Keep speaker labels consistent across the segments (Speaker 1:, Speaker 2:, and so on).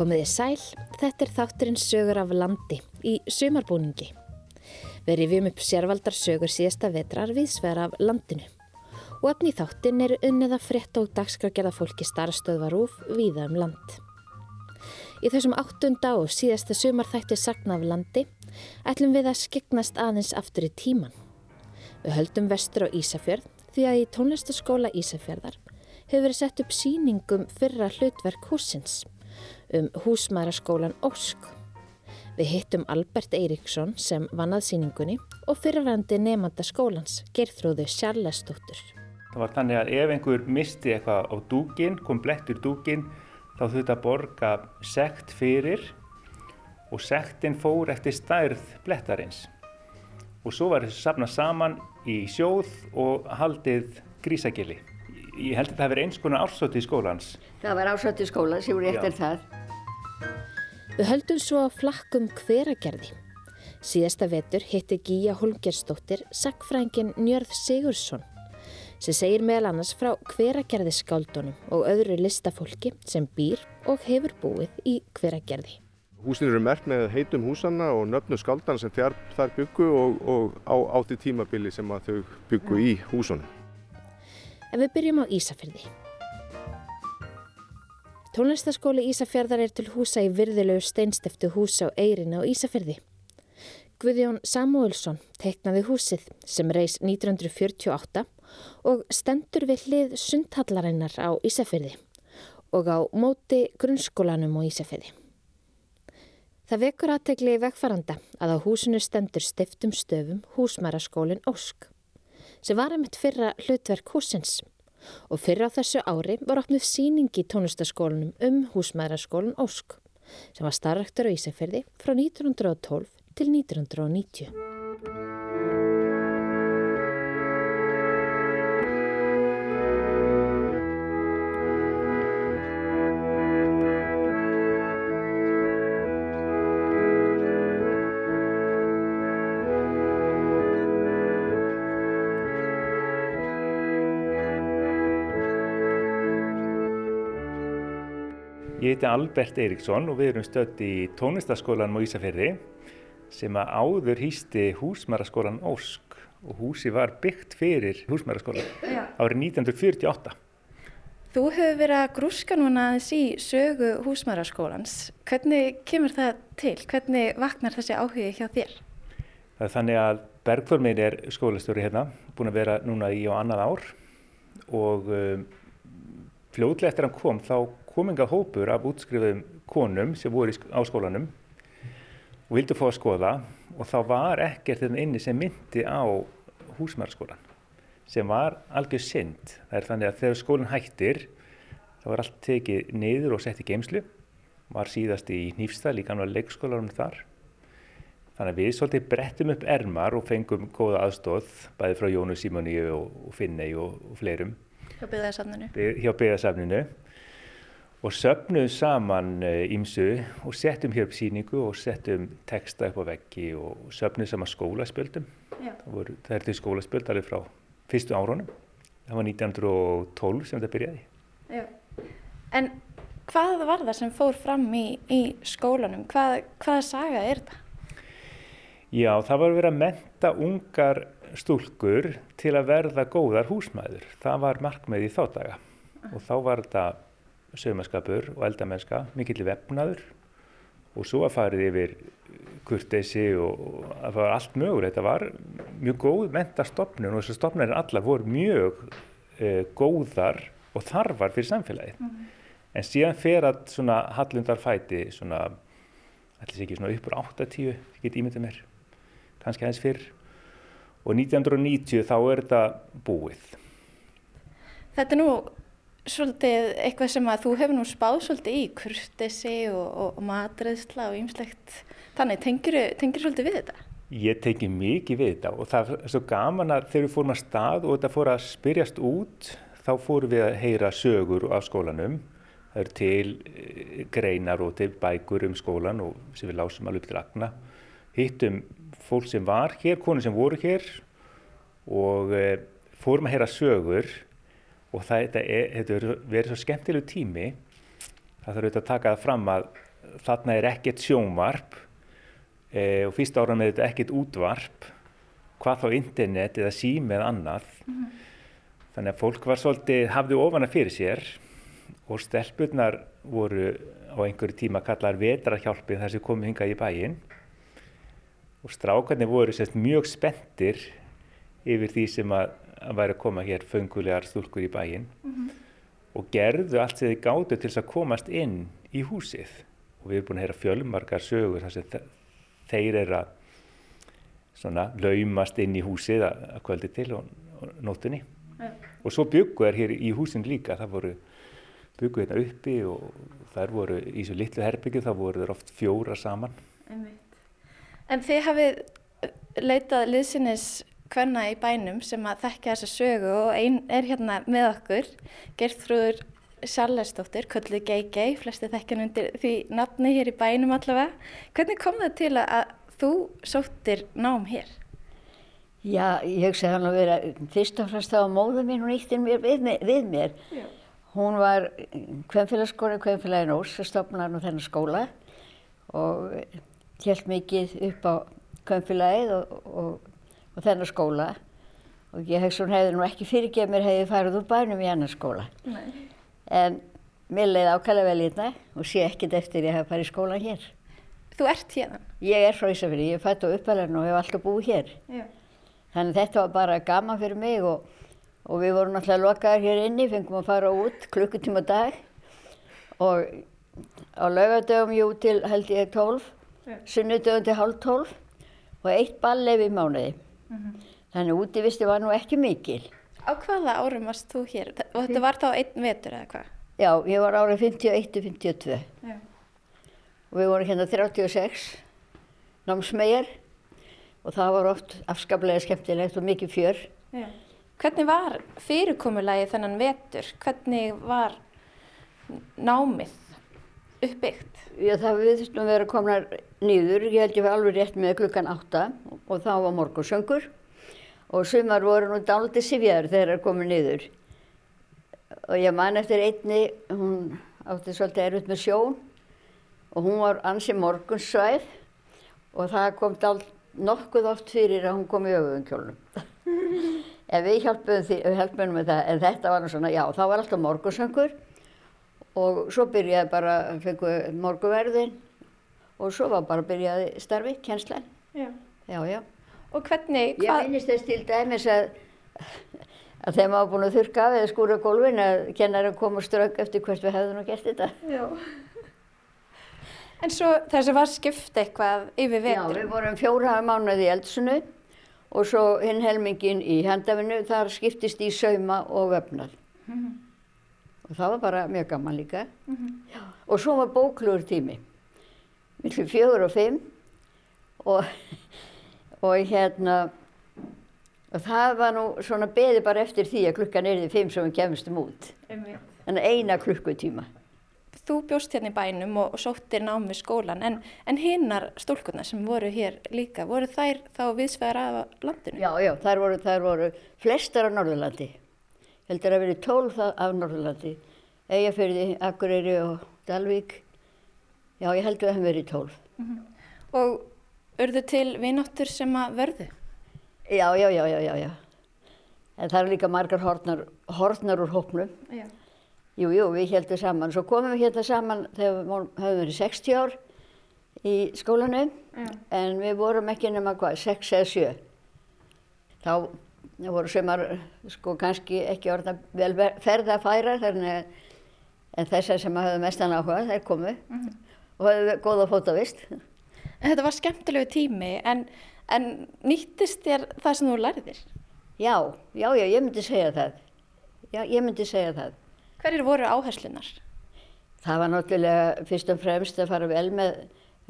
Speaker 1: Komiði sæl, þetta er þátturinn sögur af landi í sumarbúningi. Við rifjum upp sérvaldar sögur síðasta vetrar viðsver af landinu. Og efni í þáttin eru unnið að frétta og dagskragerða fólki starfstöðvarúf viða um land. Í þessum áttunda og síðasta sumarþætti sagna af landi ætlum við að skegnast aðeins aftur í tíman. Við höldum vestur á Ísafjörð því að í tónlistaskóla Ísafjörðar hefur verið sett upp síningum fyrra hlutverk húsins um húsmæraskólan Ósk. Við hittum Albert Eiríksson sem vannað síningunni og fyrrarandi nefnda skólans gerðrúðu Sjarlæsdóttur.
Speaker 2: Það var þannig að ef einhver misti eitthvað á dúkin, kom blettur dúkin, þá þurfti að borga sekt fyrir og sektin fór eftir stærð blettarins. Og svo var þessu safnað saman í sjóð og haldið grísagili. Ég held að það hefur eins konar ársóti í skólans.
Speaker 3: Það var ársóti í skólans, ég voru eftir það.
Speaker 1: Við höldum svo að flakkum hveragerði. Síðasta vetur hitti Gíja Holmgerstóttir sagfrængin Njörð Sigursson sem segir meðal annars frá hveragerði skáldunum og öðru listafólki sem býr og hefur búið í hveragerði.
Speaker 4: Húsin eru mert með heitum húsanna og nöfnu skáldan sem þar, þar byggu og, og á átti tímabili sem þau byggu í húsunum.
Speaker 1: En við byrjum á Ísafjörði. Tónlistaskóli Ísafjörðar er til húsa í virðilegu steinstiftu húsa á Eirin á Ísafjörði. Guðjón Samuelsson teiknaði húsið sem reys 1948 og stendur við hlið sundhallarinnar á Ísafjörði og á móti grunnskólanum á Ísafjörði. Það vekur aðtegli í vegfaranda að á húsinu stendur stiftum stöfum húsmæraskólin Ósk sem var einmitt fyrra hlutverk húsins og fyrra á þessu ári var opnuð síning í tónlistaskólanum um húsmæraskólin Ósk sem var starrektur á Ísafjörði frá 1912 til 1990.
Speaker 2: Ég heiti Albert Eiríksson og við erum stödd í tónlistaskólanum á Ísafjörði sem að áður hýsti húsmæraskólan Ósk og húsi var byggt fyrir húsmæraskólan árið 1948.
Speaker 5: Þú hefur verið að grúska núna aðeins í sögu húsmæraskólans. Hvernig kemur það til? Hvernig vaknar þessi áhugi hjá þér?
Speaker 2: Það er þannig að Bergþór minn er skólastjóri hérna, búin að vera núna í á annað ár og um, fljóðlega eftir hann kom þá kominga hópur af útskrifuðum konum sem voru á skólanum og vildu fá að skoða og þá var ekkert þetta inni sem myndi á húsmæraskólan sem var algjör synd. Það er þannig að þegar skólinn hættir þá var allt tekið niður og sett í geimslu var síðast í Nýfstall í gamla leikskólanum þar. Þannig að við svolítið brettum upp ermar og fengum góða aðstóð bæði frá Jónu Simoni og, Finnei og, og fleirum.
Speaker 5: Hjá byggðarsafninu
Speaker 2: hjá byggðarsafninu og söfnuðum saman ímsu og settum hér upp síningu og settum texta upp á veggi og söfnuðum saman skólaspöldum. Það, voru, það er til skólaspöld alveg frá fyrstu árunum. Það var 1912 sem þetta byrjaði.
Speaker 5: Já. En hvað var það sem fór fram í, í skólanum? Hvað, hvaða saga er þetta?
Speaker 2: Já, það var verið að menta ungar stúlkur til að verða góðar húsmæður. Það var markmið í þá daga og þá var þetta sögmaskapur og eldamennska, mikill vefnaður og svo að farið yfir kurteysi og, og að það var allt mögur. Þetta var mjög góð mentastofnun og þessar stofnunir allar voru mjög uh, góðar og þarfar fyrir samfélagið. Mm -hmm. En síðan fer að svona hallundar fæti svona, allir sé ekki svona uppur 8-10, ég get ímyndið mér, kannski aðeins fyrr. Og 1990 þá er þetta búið.
Speaker 5: Þetta er nú svolítið eitthvað sem að þú hefur nú spáð svolítið í kurtesi og, og, og matreðsla og ýmslegt þannig, tengir þú svolítið við þetta?
Speaker 2: Ég tengi mikið við þetta og það er svo gaman að þegar við fórum að stað og þetta fór að spyrjast út þá fórum við að heyra sögur af skólanum. Það eru til greinar og til bækur um skólan og sem við lásum alveg til agna. Hittum fólk sem var hér, konur sem voru hér og e, fórum að heyra sögur og það, þetta, er, þetta verið svo skemmtilegu tími það þarf auðvitað að taka það fram að þarna er ekkert sjónvarp e, og fyrst ára með þetta ekkert útvarp, hvað þá internet eða sími eða annað. Þannig að fólk var svolítið, hafði ofana fyrir sér og stelpurnar voru á einhverju tíma kallar vetrarhjálpin þar sem komið hingað í bæinn og strákarnir voru sérst mjög spenntir yfir því sem að, að væri að koma hér föngulegar stúlkur í bæinn og gerðu allt sem þið gátu til þess að komast inn í húsið. Og við erum búin að heyra fjölmarkar sögur þar sem þe- þeir eru að svona laumast inn í húsið að, að kvöldi til og, og nóttunni. Og svo byggu er hér í húsin líka. Það voru byggu hérna uppi og þær voru í þessu litlu herbyggju þá voru þeir oft fjóra saman.
Speaker 5: En þið hafið leitað liðsinnis hvenna í bænum sem að þekkja þessa sögu og einn er hérna með okkur, Gerþrúður Sjálfsdóttir, kölluð Gei-Gei, flesti þekkjan undir því nafni hér í bænum allavega. Hvernig kom það til að, að þú sóttir nám hér?
Speaker 3: Já, ég hugsa hann að vera, fyrst og fremst þá var móður mín, hún ítti mér við, við mér. Hún var kvennfélagskóri, kvennfélagin Ós, stofnar nú þennan skóla og held mikið upp á kvennfélagið og, og, og þennan skóla. Og ég hugsa hún hefði nú ekki fyrirgeð mér hefði farið úr bænum í annan skóla.
Speaker 5: Nei.
Speaker 3: En mér leiði ákvæmlega vel í þetta og sé ekkert eftir ég hef farið í skólan hér.
Speaker 5: Þú ert hérna?
Speaker 3: Ég er frá Ísafjörði, ég er fætt á uppalinn og hef alltaf búið hér.
Speaker 5: Já.
Speaker 3: Þannig þetta var bara gaman fyrir mig og, og við vorum náttúrulega lokaðar hér inni, fengum að fara út klukkutíma dag og á laugadögum jú til held ég 12,
Speaker 5: Já.
Speaker 3: sunnudögum til hálf 12 og eitt ballef í mánuði. Þannig að útivisti var nú ekki mikil.
Speaker 5: Á hvaða árum varst þú hér? Og þetta var þá einn vetur eða hvað?
Speaker 3: Já, ég var árið 51-52
Speaker 5: Já.
Speaker 3: og við vorum hérna 36 námsmegar og það var oft afskaplega skemmtilegt og mikið fjör.
Speaker 5: Já. Hvernig var fyrirkomulagi þennan vetur? Hvernig var námið uppbyggt?
Speaker 3: Já, það við þurftum að vera komnar nýður, ég held ég var alveg rétt með klukkan átta og þá var morgunsöngur og sumar voru nú dálítið sifjaður þegar það komið nýður. Og ég man eftir einni, hún átti svolítið erfitt með sjón og hún var ansi morgunsvæð og það kom dál nokkuð oft fyrir að hún kom í öfuðum kjólnum. en við hjálpum, því, við hjálpum með það, en þetta var nú svona, já, þá var alltaf morgunsöngur og svo byrjaði bara, fengu morguverðin og svo var bara byrjaði starfi, kjenslan.
Speaker 5: Já.
Speaker 3: Já, já.
Speaker 5: Og hvernig,
Speaker 3: Ég
Speaker 5: hvað,
Speaker 3: minnist þess til dæmis að, að þegar maður búin að þurrka af eða skúra gólfin að kennari kom og strögg eftir hvert við hefðum nú gert þetta.
Speaker 5: Já. En svo þessi var skipt eitthvað yfir
Speaker 3: Já,
Speaker 5: vetur.
Speaker 3: við vorum fjóra mánuði í eldsunu og svo hinn helmingin í handafinu, þar skiptist í sauma og öfnað. Og það var bara mjög gaman líka. Já. Og svo var bóklugur tími, millir fjögur og fimm og, og hérna, og það var nú svona beði bara eftir því að klukkan er því fimm sem við kemstum út. Þannig eina klukkutíma.
Speaker 5: Þú bjóst hérna í bænum og, og sóttir nám við skólan, en, en hinnar stúlkurnar sem voru hér líka, voru þær þá viðsvegar af landinu?
Speaker 3: Já, já, þær voru, þær voru flestar á Norðurlandi. Heldur að verið tólf af Norðurlandi. Eyjafyrði, Akureyri og Dalvík. Já, ég heldur að það verið tólf.
Speaker 5: Og urðu til vináttur sem að vörðu?
Speaker 3: Já, já, já, já, já, já. En það eru líka margar hortnar, hortnar úr hópnum.
Speaker 5: Já.
Speaker 3: Jú, jú, við heldum saman. Svo komum við hérna saman þegar við höfum verið 60 ár í skólanum.
Speaker 5: Já.
Speaker 3: En við vorum ekki nema hvað, 6 eða 7. Þá voru sumar sko kannski ekki orðna vel ferða að færa þannig að en þessar sem hafðu mestan áhuga, þær komu og hafðu góða fótavist.
Speaker 5: En þetta var skemmtilegu tími, en, en nýttist þér það sem þú lærðir?
Speaker 3: Já, já, já, ég myndi segja það. Já, ég myndi segja það.
Speaker 5: Hverjir voru áherslunar?
Speaker 3: Það var náttúrulega fyrst og fremst að fara vel með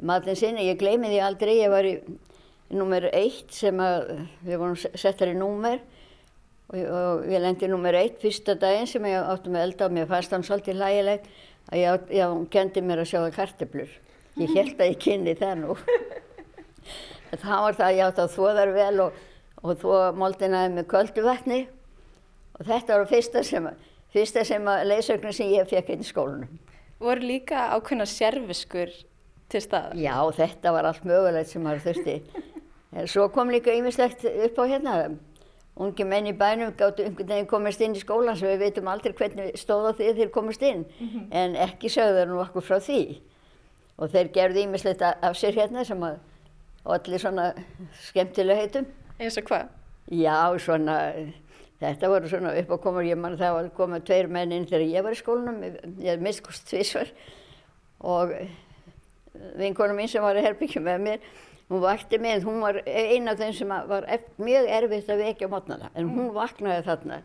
Speaker 3: matinn sinni. Ég gleymi því aldrei, ég var í nummer eitt sem að við vorum settar í númer og, ég lendi nummer eitt fyrsta daginn sem ég átti með elda og mér fannst hann svolítið hlægilegt að ég, já, hún kendi mér að sjóða karteblur. Ég held að ég kynni það nú. Það var það að ég átti að þvo þar vel og, og þvo moldinaði með köldu vatni og þetta var fyrsta sem, fyrsta sem að leysögnu sem ég fekk inn í skólanum.
Speaker 5: voru líka ákveðna sérfiskur til staðar.
Speaker 3: Já, þetta var allt mögulegt sem maður þurfti. Svo kom líka ýmislegt upp á hérna. Ungi menn í bænum gáttu einhvern veginn komast inn í skólan sem við veitum aldrei hvernig stóð á því þeir komast inn. En ekki sögður nú okkur frá því. Og þeir gerðu ýmislegt a- af sér hérna sem að allir svona skemmtilega heitum.
Speaker 5: Eins og hvað?
Speaker 3: Já, svona, þetta voru svona upp á komur, ég man það var komið tveir menn inn þegar ég var í skólanum, ég er miskust tvísvar og vinkonu mín sem var í herbyggjum með mér, hún vakti mig, hún var eina af þeim sem að var mjög erfitt að vekja á mótnana, en hún vaknaði þarna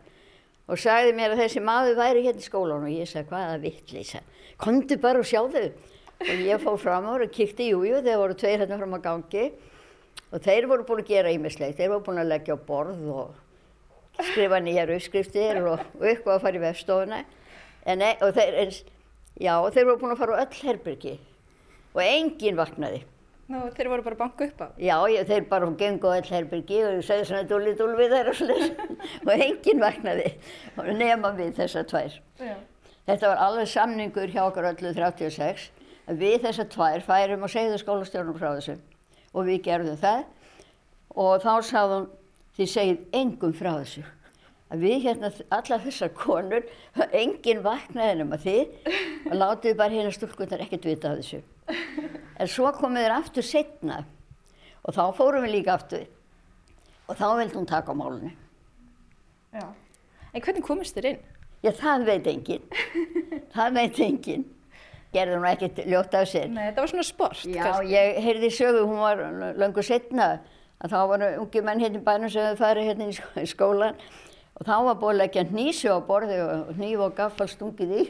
Speaker 3: og sagði mér að þessi maður væri hérna í skólan og ég sagði hvaða vittlýsa, komdu bara og sjá þau. Og ég fór fram á og kíkti, jújú, jú, þeir voru tveir hérna fram á gangi. Og þeir voru búin að gera ímislegt, þeir voru búin að leggja á borð og skrifa nýjar uppskriftir og, og eitthvað að fara í vefstofuna. En, e- og þeir, eins, já, þeir voru búin að fara á öll herbyrgi og enginn vaknaði.
Speaker 5: Nú, þeir voru bara að banka upp á.
Speaker 3: Já, ég, þeir bara gengu á öll herbyrgi og ég segði svona dúli dúli þær og svona og enginn vaknaði og nema við þessar tvær.
Speaker 5: Já.
Speaker 3: Þetta var alveg samningur hjá okkur öllu 36 að við þessar tvær færum og segðu skólastjórnum frá þessu og við gerðum það og þá sagði hún þið segið engum frá þessu að við hérna allar þessar konur enginn vaknaði nema þið og látiði bara hérna stúlkunar ekkert vita af þessu en svo komið þeir aftur setna og þá fórum við líka aftur og þá vildi hún taka á málunni
Speaker 5: Já. En hvernig komist þér inn?
Speaker 3: Já, það veit enginn. það veit enginn. Gerði hún ekkert ljótt af sér.
Speaker 5: Nei, þetta var svona sport.
Speaker 3: Já,
Speaker 5: kannski.
Speaker 3: ég heyrði sögu, hún var löngu setna, að þá voru ungi menn hérna í bænum sem hefði farið hérna í skólan og þá var búin að leggja hnísu á borði og hníf og gaffal stungið í.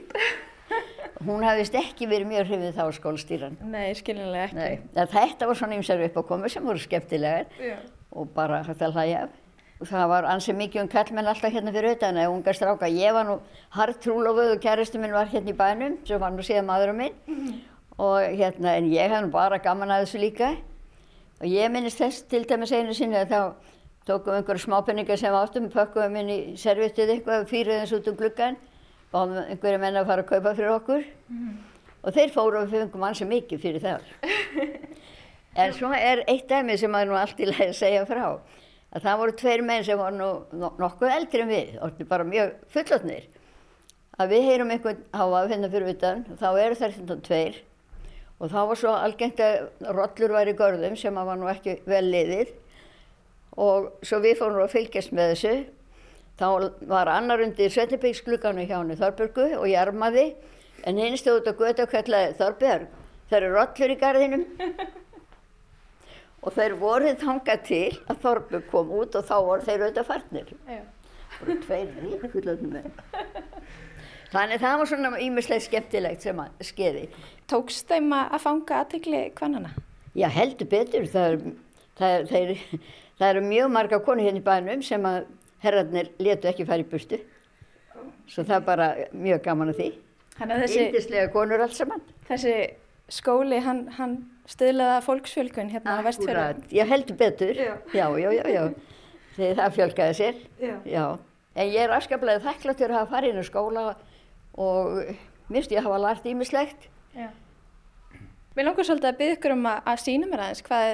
Speaker 3: Hún hafðist ekki verið mjög hrifið þá skólstýran.
Speaker 5: Nei, skiljanlega ekki.
Speaker 3: Nei, þetta var svona ýmsar uppákomur sem voru skemmtilegar
Speaker 5: Já.
Speaker 3: og bara hægt að hlæja af. Og það var ansið mikið um kallmenn alltaf hérna fyrir utan eða unga stráka. Ég var nú hartrúlofuð og kæristu minn var hérna í bænum sem var nú síðan maðurum minn. Og hérna, en ég hef nú bara gaman að þessu líka. Og ég minnist þess til dæmis einu sinni að þá tókum einhverja smápenningar sem áttum, pökkum inn í servittið eitthvað, fýruðum þessu út um gluggan, báðum einhverja menn að fara að kaupa fyrir okkur. Og þeir fóru og við fengum ansið mikið fyrir það. En svo er eitt dæmi sem maður nú allt í lagi að segja frá. Að það voru tveir menn sem voru nú no- nokkuð eldri en við, orðnir bara mjög fullotnir. Að við heyrum einhvern háa hérna fyrir utan, og þá eru þær þetta tveir. Og þá var svo algengt að rollur væri görðum sem að var nú ekki vel liðið. Og svo við fórum að fylgjast með þessu. Þá var annar undir Svettibyggsgluganu hjá henni Þorbjörgu og ég armaði. En hinn stóð út á götu og kallaði Þorbjörg, það eru rollur í garðinum. Og þeir voru þangað til að Þorbjörg kom út og þá voru þeir auðvitað farnir.
Speaker 5: Já.
Speaker 3: voru tveir ríkullöfnum menn. Þannig það var svona ímislega skemmtilegt sem að skeiði.
Speaker 5: Tókst þeim að fanga aðtegli kvannana?
Speaker 3: Já, heldur betur. Það er, það er, það er, það eru mjög marga konur hérna í bænum sem að herrarnir letu ekki fara í burtu. Svo það er bara mjög gaman að því. Índislega konur alls saman.
Speaker 5: þessi skóli, hann, hann stöðlaða fólksfjölgun hérna á vestfjörðum.
Speaker 3: Akkúrat. Já, heldur betur.
Speaker 5: Já.
Speaker 3: já, já, já. já. Þegar það fjölgaði sér.
Speaker 5: Já.
Speaker 3: En ég er afskaplega þakkláttur að hafa farið inn í skóla og minnst ég hafa lært ímislegt.
Speaker 5: Já. Mér langar svolítið að byggja ykkur um að, að sína mér aðeins hvað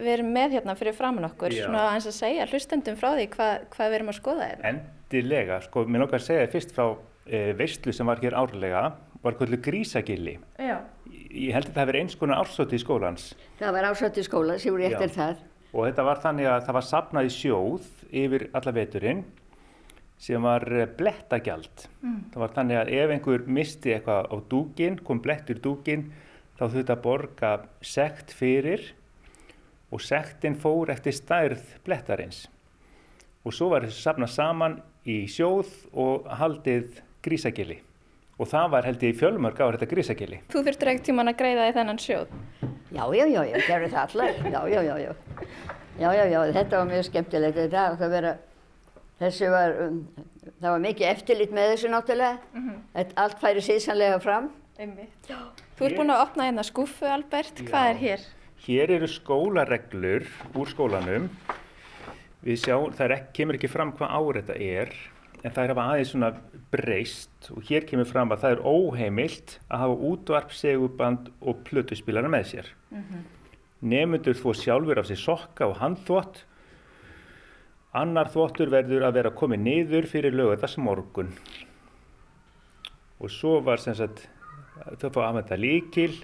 Speaker 5: við erum með hérna fyrir framann okkur,
Speaker 2: Já.
Speaker 5: svona aðeins að segja hlustendum frá því hvað, hvað við erum að skoða hérna.
Speaker 2: Endilega, sko, mér langar að segja þér fyrst frá e, veistlu sem var hér árlega, var kvöldu grísagilli.
Speaker 5: Já.
Speaker 2: Ég held að það hafi verið eins konar ársóti í skólans
Speaker 3: Það var ásvætti skóla sem voru
Speaker 2: Já.
Speaker 3: eftir það.
Speaker 2: og þetta var þannig að það var sapnað í sjóð yfir alla veturinn sem var eh, blettagjald. Það var þannig að ef einhver misti eitthvað á dúkin, kom blettur í dúkin, þá þurfti að borga sekt fyrir og sektin fór eftir stærð blettarins. Og svo var þessu sapnað saman í sjóð og haldið grísagili. Og það var held ég í fjölmörg á þetta grísagili.
Speaker 5: Þú þurftir ekkert tíman að greiða í þennan sjóð.
Speaker 3: Já, já, já, já, gerðu það allar. Já, já, já, já. Já, já, já, þetta var mjög skemmtilegt. Þetta átti að vera, þessu var, um, það var mikið eftirlit með þessu náttúrulega. Þetta allt færi síðsanlega fram.
Speaker 5: Einmitt. Þú ert búin að opna hérna skúfu, Albert. Hvað er hér?
Speaker 2: Hér eru skólareglur úr skólanum. Við sjá, það ekki, kemur ekki fram hvað ár þetta er en það er aðeins svona breyst og hér kemur fram að það er óheimilt að hafa útvarp, seguband og plötuspilara með sér. Mm -hmm. Nemundur þó sjálfur af sér sokka og handþvott. Annar þvottur verður að vera komið niður fyrir lögadags morgun. Og svo var sem sagt, þau fá aðmænta líkil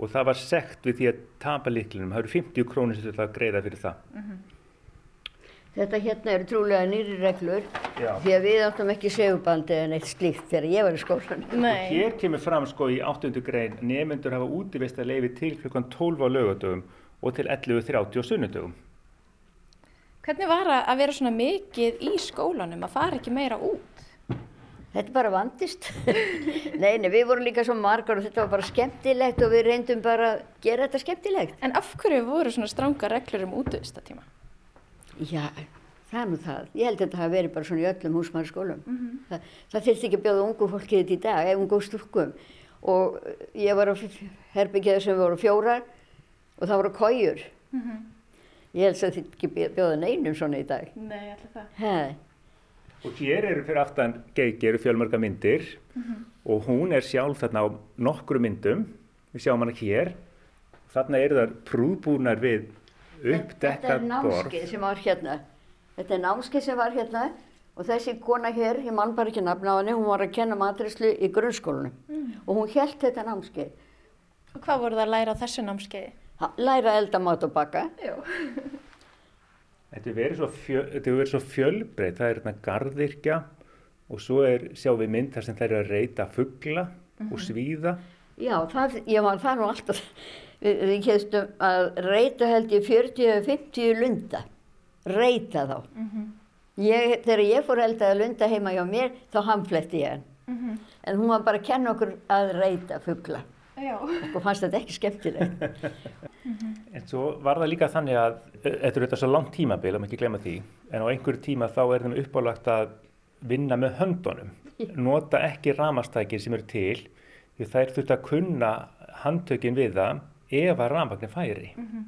Speaker 2: og það var sekt við því að tapa líklinum. Það eru 50 krónir sem þau greiða fyrir það. Mm -hmm.
Speaker 3: Þetta hérna eru trúlega nýri reglur Já. því að við áttum ekki segubandi en eitt slíkt þegar ég var í skólan.
Speaker 2: Nei. Hér kemur fram sko í 8. grein nefnendur hafa útivist að leifi til klukkan 12 á lögadögum og til 11.30 á sunnudögum.
Speaker 5: Hvernig var að vera svona mikið í skólanum að fara ekki meira út?
Speaker 3: Þetta bara vandist. nei, nei, við vorum líka svo margar og þetta var bara skemmtilegt og við reyndum bara að gera þetta skemmtilegt.
Speaker 5: En af hverju voru svona stránga reglur um útvistatíma?
Speaker 3: Já, það er nú það. Ég held að þetta hafi verið bara svona í öllum húsmaðurskólum. Mm -hmm. Það, það þurfti ekki að bjóða ungu fólkið þetta í dag, eða ungu stúrkum. Og ég var á herbyggeðu sem voru fjórar og það voru kójur. Mm -hmm. Ég held að þetta ekki bjóða neinum svona í dag.
Speaker 5: Nei, alltaf það.
Speaker 3: Hei.
Speaker 2: Og hér eru fyrir aftan Geiki eru fjölmörga myndir mm -hmm. og hún er sjálf þarna á nokkru myndum. Við sjáum hana hér. Þarna eru þar prúðbúnar við uppdekkað borð. Þetta er
Speaker 3: námskeið sem var hérna. Þetta er námskeið sem var hérna og þessi kona hér, ég mann bara ekki nafna á henni, hún var að kenna matrislu í grunnskólunum mm. og hún held þetta námskeið.
Speaker 5: Og hvað voru það að læra á þessu námskeiði?
Speaker 3: Læra eldamat og baka.
Speaker 2: Þetta verður svo, fjöl, svo fjölbreyt, það er hérna gardirkja og svo er, sjáum við mynd þar sem það er að reyta fuggla mm -hmm. og mhm. svíða.
Speaker 3: Já, það, ég var það nú alltaf við, við kemstum að reyta held ég 40-50 lunda reyta þá mm -hmm. ég, þegar ég fór held að lunda heima hjá mér þá hamfletti ég hann mm -hmm. en hún var bara að kenna okkur að reyta fuggla og fannst þetta ekki skemmtilegt
Speaker 2: mm -hmm. En svo var það líka þannig að þetta er auðvitað svo langt tímabil, að maður ekki glemja því en á einhverju tíma þá er þeim uppálagt að vinna með höndunum nota ekki ramastækir sem eru til því það er þurft að kunna handtökin við það ef að rafmagnir færi. Mm -hmm.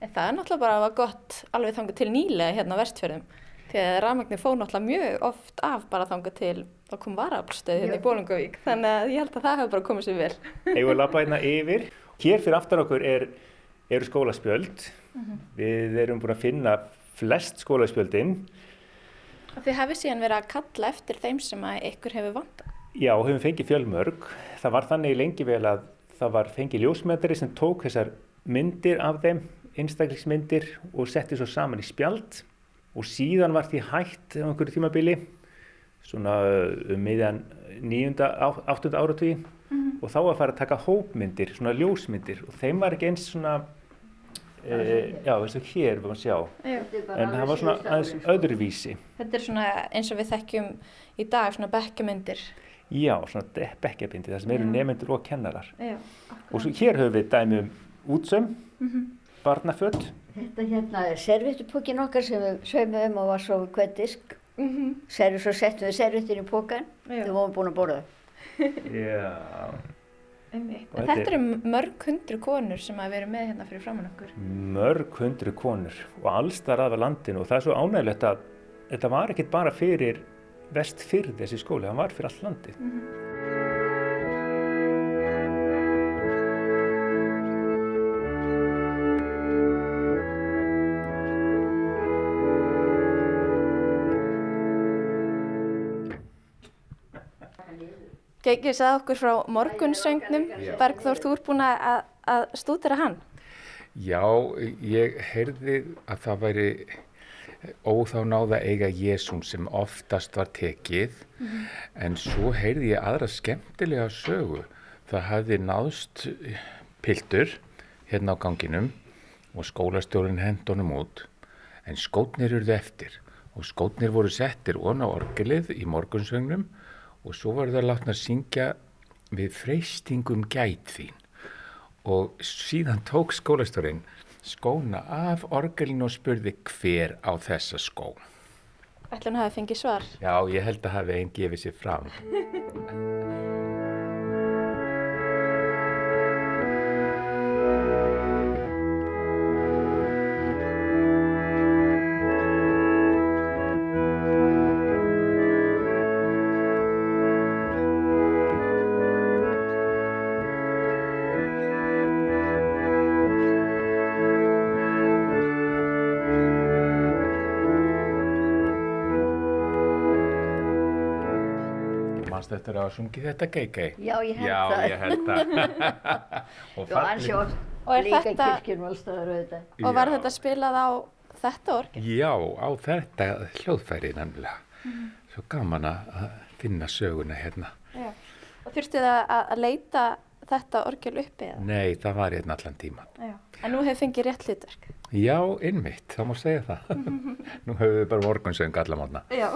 Speaker 5: En það er náttúrulega bara að var gott alveg þangað til nýlega hérna á vestfjörðum því að rafmagnir fóð náttúrulega mjög oft af bara þangað til það kom varaflstöð hérna í Bólungavík þannig að ég held að það hefur bara komið sér vel.
Speaker 2: Eða að lappa hérna yfir. Hér fyrir aftan okkur er, eru skólaspjöld. Mm -hmm. Við erum búin að finna flest skólaspjöldinn.
Speaker 5: Þið hefur síðan verið að kalla eftir þeim sem að ykkur hefur vanda?
Speaker 2: Já, hefum fengið fjölmörg. Það var þannig lengi vel að það var fengið ljósmyndari sem tók þessar myndir af þeim, einstaklingsmyndir og setti svo saman í spjald og síðan var því hægt á einhverju tímabili svona um meðan nýjunda, áttunda áratví mm -hmm. og þá var að fara að taka hópmyndir, svona ljósmyndir og þeim var ekki eins svona e, já, að hér var að sjá já. en það var svona aðeins öðruvísi
Speaker 5: Þetta er svona eins og við þekkjum í dag svona bekkjumyndir
Speaker 2: Já, svona bekkjabindi, það sem eru nefnendur og kennarar. Já, og svo hér höfum við dæmi um útsöm, mm -hmm. barnaföld.
Speaker 3: Þetta hérna er servittupókin okkar sem við sögum um og var svo hvern disk. Mm -hmm. Servi, svo settum við servittin í pókan þegar við vorum búin að borða.
Speaker 2: Já.
Speaker 5: Þetta, þetta eru mörg hundru konur sem að vera með hérna fyrir framann okkur.
Speaker 2: Mörg hundru konur og alls þar aðvað landinu og það er svo ánægilegt að þetta var ekkit bara fyrir vest fyrir þessi skóli, hann var fyrir all landi. Mm -hmm.
Speaker 5: Geikið sagði okkur frá morgunsöngnum, Bergþór, þú ert búin að, að stúdera hann?
Speaker 6: Já, ég heyrði að það væri óþá náða eiga Jésún sem oftast var tekið mm -hmm. en svo heyrði ég aðra skemmtilega sögu það hafði náðst piltur hérna á ganginum og skólastjórun hendunum út en skótnir eruð eftir og skótnir voru settir ón á orgelið í morgunsvögnum og svo var það látna að syngja við freystingum gæt þín og síðan tók skólastjórun skóna af orgelin og spurði hver á þessa skó.
Speaker 5: Ætlum að hafa fengið svar?
Speaker 6: Já, ég held að hafa einn gefið sér fram. Manst eftir að sungi þetta geiki?
Speaker 3: Já, ég held
Speaker 6: Já,
Speaker 3: það.
Speaker 6: ég held það. og
Speaker 3: Já,
Speaker 5: er
Speaker 3: líka
Speaker 5: þetta-
Speaker 3: kirkjum allstaðar auðvitað.
Speaker 5: Og var
Speaker 6: Já.
Speaker 5: þetta spilað á þetta orgel?
Speaker 6: Já, á þetta hljóðfæri nefnilega. Svo gaman að finna söguna hérna.
Speaker 5: Já. Og þurftu það að, að leita þetta orgel uppi eða?
Speaker 6: Nei, það var hérna allan tíman.
Speaker 5: Já. En nú hefur fengið rétt hlutverk.
Speaker 6: Já, innmitt, það má segja það. Nú höfum við bara morgunsöng alla mátna.
Speaker 5: Já.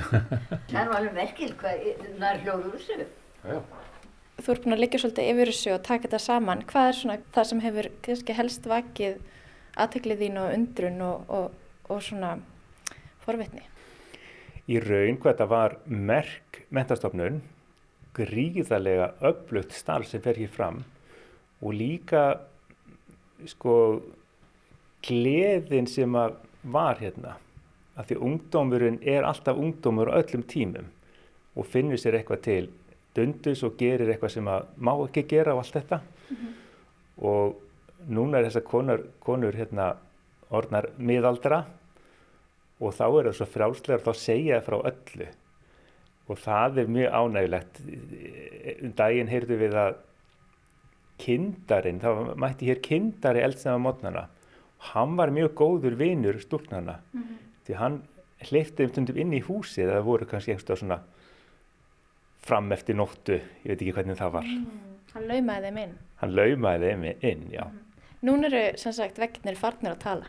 Speaker 3: Það er alveg merkil hvað það er hljóður úr þessu.
Speaker 6: Já.
Speaker 5: Þú ert búin að liggja svolítið yfir þessu og taka þetta saman. Hvað er svona það sem hefur kannski helst vakið aðteklið þín og undrun og, og, og svona forvitni?
Speaker 2: Í raun hvað þetta var merk mentastofnun, gríðarlega öflugt starf sem fer hér fram og líka sko gleðin sem að var hérna. Af því ungdómurinn er alltaf ungdómur á öllum tímum og finnur sér eitthvað til dundus og gerir eitthvað sem að má ekki gera og allt þetta. Og núna er þessar konur, konur hérna orðnar miðaldra og þá er það svo frjálslegar þá segja það frá öllu. Og það er mjög ánægilegt um daginn heyrðu við að kindarinn, það mætti hér kindari eldsnæma mótnana hann var mjög góður vinur stúlknana því hann hleyfti um stundum inn í húsið það voru kannski einhverstað svona fram eftir nóttu, ég veit ekki hvernig það var
Speaker 5: Hann laumaði þeim inn.
Speaker 2: hann laumaði þeim inn, já
Speaker 5: Nún eru sem sagt veggirnir farnir að tala.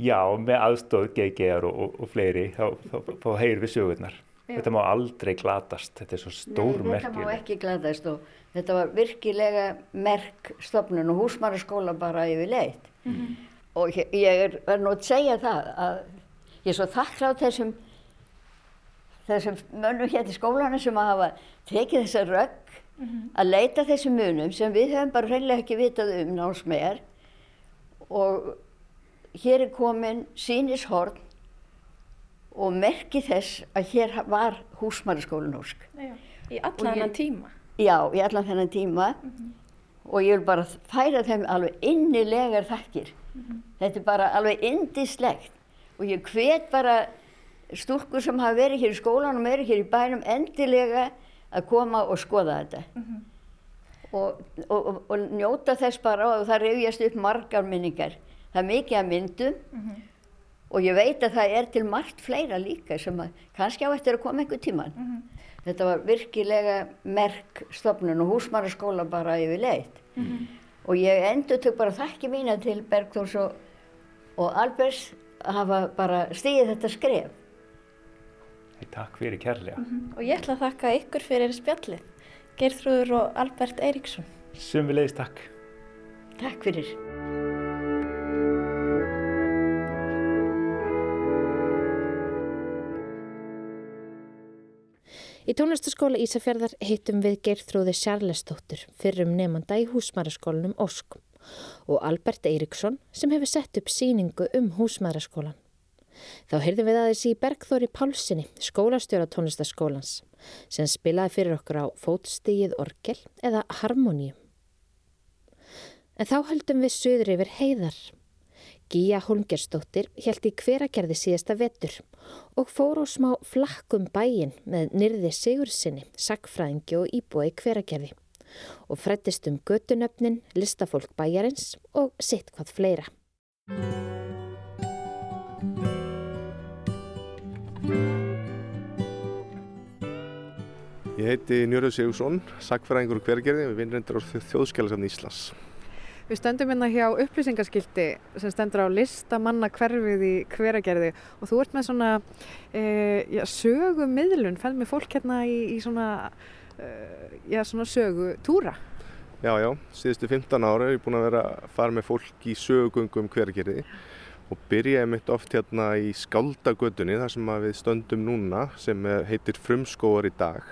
Speaker 2: Já, með aðstóð GGR og, og, og fleiri, þá, þá, þá heyr við sögurnar.
Speaker 5: Já.
Speaker 2: Þetta má aldrei glatast, þetta er svo stór
Speaker 3: Nei, þetta má
Speaker 2: merkjuleg.
Speaker 3: ekki glæðast og þetta var virkilega merk stofnun og húsmaraskóla bara yfir leitt. Og ég, er, er nú að segja það að ég er svo þakklátt þessum, þessum mönnum hér til skólanu sem að hafa tekið þessa rögg að leita þessum munum sem við höfum bara hreinlega ekki vitað um námsmegar og hér er komin sínishorn og merki þess að hér var húsmaraskólin ósk.
Speaker 5: Já. Í allan annan tíma.
Speaker 3: Já, í allan þennan tíma og ég vil bara færa þeim alveg innilegar þakkir. Þetta er bara alveg indislegt og ég hvet bara stúlkur sem hafa verið hér í skólanum og verið hér í bænum endilega að koma og skoða þetta. Og, og, og, og njóta þess bara og það reyfjast upp margar minningar. Það er mikið að myndum og ég veit að það er til margt fleira líka sem að kannski á eftir að koma einhver tíman. Þetta var virkilega merk stofnun og húsmaraskóla bara yfir leitt. Og ég endur tök bara þakki mína til Bergþórs og, og Albers að hafa bara stigið þetta skref.
Speaker 2: Takk fyrir kærlega.
Speaker 5: Og ég ætla að þakka ykkur fyrir spjallið. Geirþrúður og Albert Eiríksson.
Speaker 2: Sumvilegis takk.
Speaker 3: Takk fyrir.
Speaker 1: Í tónlistaskóla Ísafjörðar heitum við Geirþrúði Sjarlesdóttur fyrrum nefnda í húsmæraskólanum Ósk og Albert Eiríksson sem hefur sett upp síningu um húsmæraskólan. Þá heyrðum við aðeins í Bergþóri Pálsini, skólastjóra tónlistaskólans, sem spilaði fyrir okkur á fótstígið orgel eða harmoníum. En þá höldum við söður yfir heiðar. Gíja Holmgersdóttir held í hveragerði síðasta vetur og fór á smá flakkum bæin með nyrði Sigursinni, sagfræðingi og íbúi hveragerði og frættist um götunöfnin, listafólk bæjarins og sitt hvað fleira.
Speaker 4: Ég heiti Njörður Sigursson, sagfræðingur og hvergerði við vinnrendur á þjóðskjálasafni Íslands.
Speaker 7: Við stöndum hérna hjá upplýsingaskildi sem stendur á listamanna hverfið í hveragerði og þú ert með svona e, já, sögu miðlun, fæl með fólk hérna í, í svona, já, svona sögu túra.
Speaker 4: Já, já, síðustu 15 ára er ég búin að vera að fara með fólk í sögugöngum hvergerði og byrjaði mitt oft hérna í Skaldagötunni þar sem við stöndum núna sem heitir Frumskóar í dag.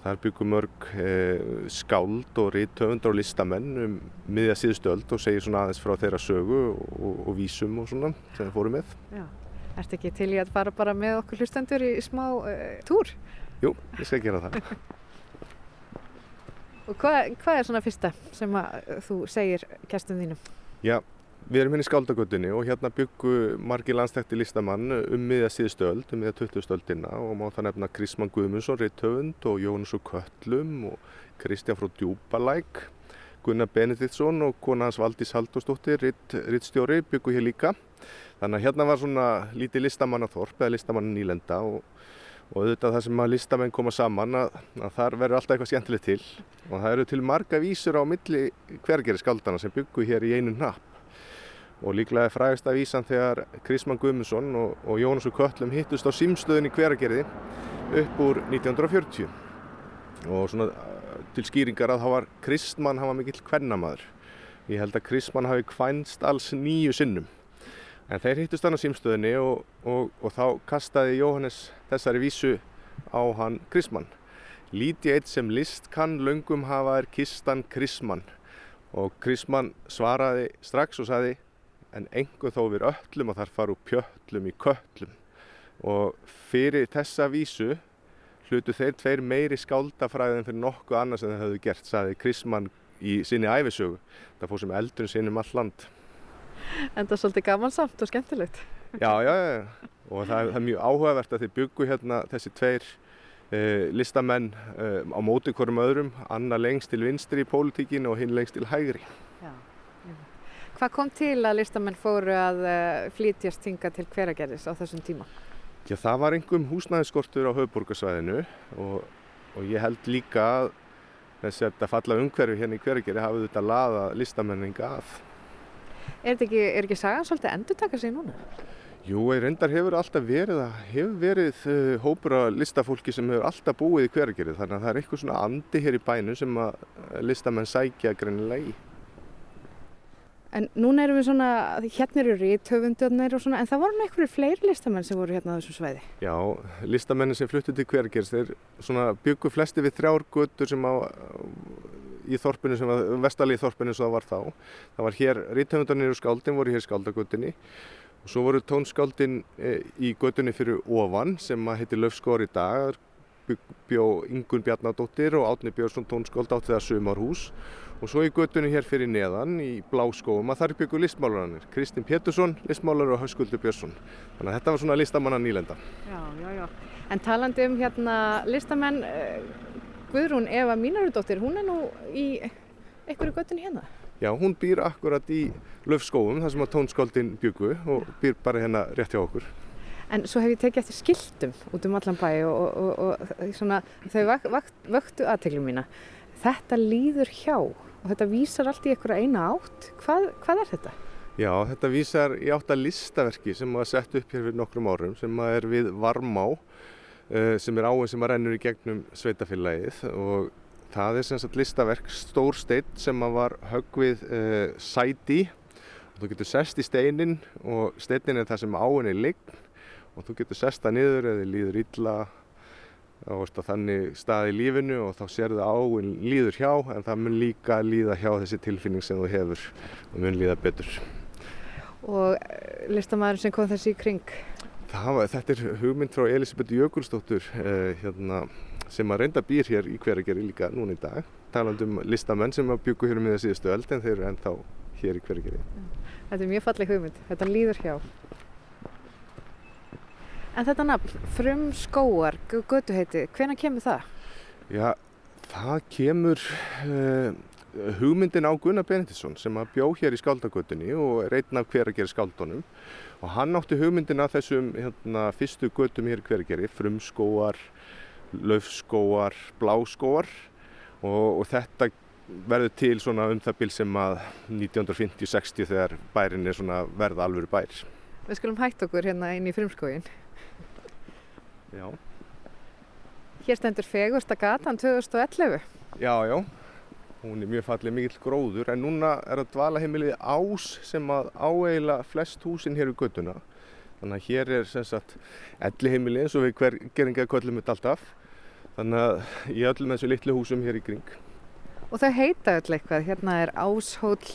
Speaker 4: Þar byggum mörg eh, skáld og rithöfundar og listamenn um miðja síðustu öld og segir svona aðeins frá þeirra sögu og, og vísum og svona sem við fórum með.
Speaker 7: Já. Ertu ekki til í að fara bara með okkur hlustendur í smá e, túr?
Speaker 4: Jú, ég skal gera það.
Speaker 7: Og hvað, hvað er svona fyrsta sem að þú segir gestum þínum?
Speaker 4: Já, Við erum hérna í Skáldagötunni og hérna byggu margi landstækti listamann um miðja síðustöld, um miðja 20. stöldina og má það nefna Krisman Guðmundsson, Rittöfund og Jónus og Köllum og Kristján frá Djúbalæk, Gunnar Benediktsson og kona hans Valdís Haldósdóttir, rittstjóri, byggu hér líka. Þannig að hérna var svona lítið listamannathorp eða listamann nýlenda og, og auðvitað það sem að listamenn koma saman að, að þar verður alltaf eitthvað skemmtilegt til. Og það eru til marga vísur á milli hvergeri skaldana sem byggu hér í einu napp og líklega er frægast að vísan þegar Krisman Guðmundsson og, og Jónas og Köllum hittust á símstöðin í hveragerði upp úr 1940 og svona uh, til skýringar að þá var Kristmann, hann var mikill kvennamaður. Ég held að Kristmann hafi kvænst alls nýju sinnum en þeir hittust hann á símstöðinni og, og, og þá kastaði Jóhannes þessari vísu á hann Kristmann Líti eitt sem list kann löngum hafa er kistan Kristmann og Kristmann svaraði strax og sagði en engu þó við öllum og þar faru pjöllum í köllum og fyrir þessa vísu hlutu þeir tveir meiri skáldafræðin fyrir nokkuð annars en það hefðu gert, saði Krismann í sinni æfisögu. Það fór sem eldurinn sinni um all land.
Speaker 7: En það er svolítið gamansamt og skemmtilegt.
Speaker 4: Já, já, já. Og það, það er mjög áhugavert að þið byggu hérna þessi tveir eh, listamenn eh, á móti hverjum öðrum, Anna lengst til vinstri í pólitíkinu og hinn lengst til hægri.
Speaker 7: Hvað kom til að listamenn fóru að uh, flytjast hinga til hveragerðis á þessum tíma?
Speaker 4: Já, það var einhverjum húsnæðiskortur á höfuborgarsvæðinu og, og ég held líka að þess að þetta falla umhverfi hérna í hveragerði hafið þetta laða listamenninga að.
Speaker 7: Er þetta ekki, er ekki sagan svolítið endur taka sig núna?
Speaker 4: Jú, ég reyndar hefur alltaf verið að hefur verið uh, hópur af listafólki sem hefur alltaf búið í hveragerði þannig að það er eitthvað svona andi hér í bænu sem að listamenn sækja greinilega í.
Speaker 7: En núna erum við svona, hérna eru ríthöfundarnir og svona, en það voru nú einhverju fleiri listamenn sem voru hérna á þessu sveiði.
Speaker 4: Já, listamennin sem fluttu til hvergerst, þeir svona byggu flesti við þrjár göttur sem á, í þorpinu sem var, vestalíð þorpinu sem það var þá. Það var hér, ríthöfundarnir og skáldin voru hér skáldagutinni og svo voru tónskáldin e, í göttunni fyrir ofan sem að heiti Löfskór í dag, bjó Ingun Bjarnadóttir og Átni Björnsson tónskáld átti það sumarhús. Og svo í göttunni hér fyrir neðan í Bláskóum að þar byggu listmálarannir Kristinn Pétursson, listmálar og Hauskuldur Björnsson. Þannig að þetta var svona listamanna nýlenda.
Speaker 7: Já, já, já, en talandi um hérna listamenn Guðrún Eva Mínarudóttir, hún er nú í einhverju göttunni hérna
Speaker 4: Já, hún býr akkurat í Löfskóum þar sem að tónskáldin byggu og býr bara hérna rétt hjá okkur
Speaker 7: En svo hef ég tekið eftir skiltum út um allan bæ og, og, og, og svona, þau vakt, vakt, vöktu aðteglum mína. Þetta líður hjá og þetta vísar allt í einhverja eina átt. Hvað, hvað er þetta?
Speaker 4: Já, þetta vísar í átt að listaverki sem var sett upp hér fyrir nokkrum árum sem er við Varmá sem er áinn sem að rennur í gegnum sveitafélagið og það er sem sagt listaverk stór steinn sem var högvið uh, sæti og þú getur sest í steinin og steinin er það sem áinn er lign og þú getur sesta niður eða líður illa á þannig stað í lífinu og þá sér það áinn líður hjá en það mun líka líða hjá þessi tilfinning sem þú hefur og mun líða betur.
Speaker 7: Og listamæður sem kom þessi í kring?
Speaker 4: Var, þetta er hugmynd frá Elisabeth Jökulsdóttur eh, hérna, sem að reynda býr hér í hveragerði líka núna í dag. Taland um listamenn sem að byggu hér um því að síðustu öll en þeir eru ennþá hér í hveragerði.
Speaker 7: Þetta er mjög falleg hugmynd. Þetta líður hjá. En þetta nafn, Frum skóar, götu heiti, hvena kemur það?
Speaker 4: Já, það kemur uh, hugmyndin á Gunnar Benediktsson sem að bjó hér í skáldagötunni og er einn af hveragerði skáldunum og hann átti hugmyndin að þessum hérna, fyrstu götum hér í hveragerði, Frum skóar, Laufskóar, Bláskóar og, og þetta verður til svona um það bil sem að 1950-60 þegar bærin er svona verða alvöru bær.
Speaker 7: Við skulum hægt okkur hérna inn í Frumskógin.
Speaker 4: Já.
Speaker 7: Hér stendur Fegursta gatan 2011.
Speaker 4: Já, já. Hún er mjög fallið mikill gróður en núna er að dvala heimilið ás sem að áeila flest húsin hér í göttuna. Þannig að hér er sem sagt elli heimilið eins og við hver geringaði köllum þetta alltaf. Þannig að í öllum þessu litlu húsum hér í kring.
Speaker 7: Og þau heita öll eitthvað. Hérna er áshóll,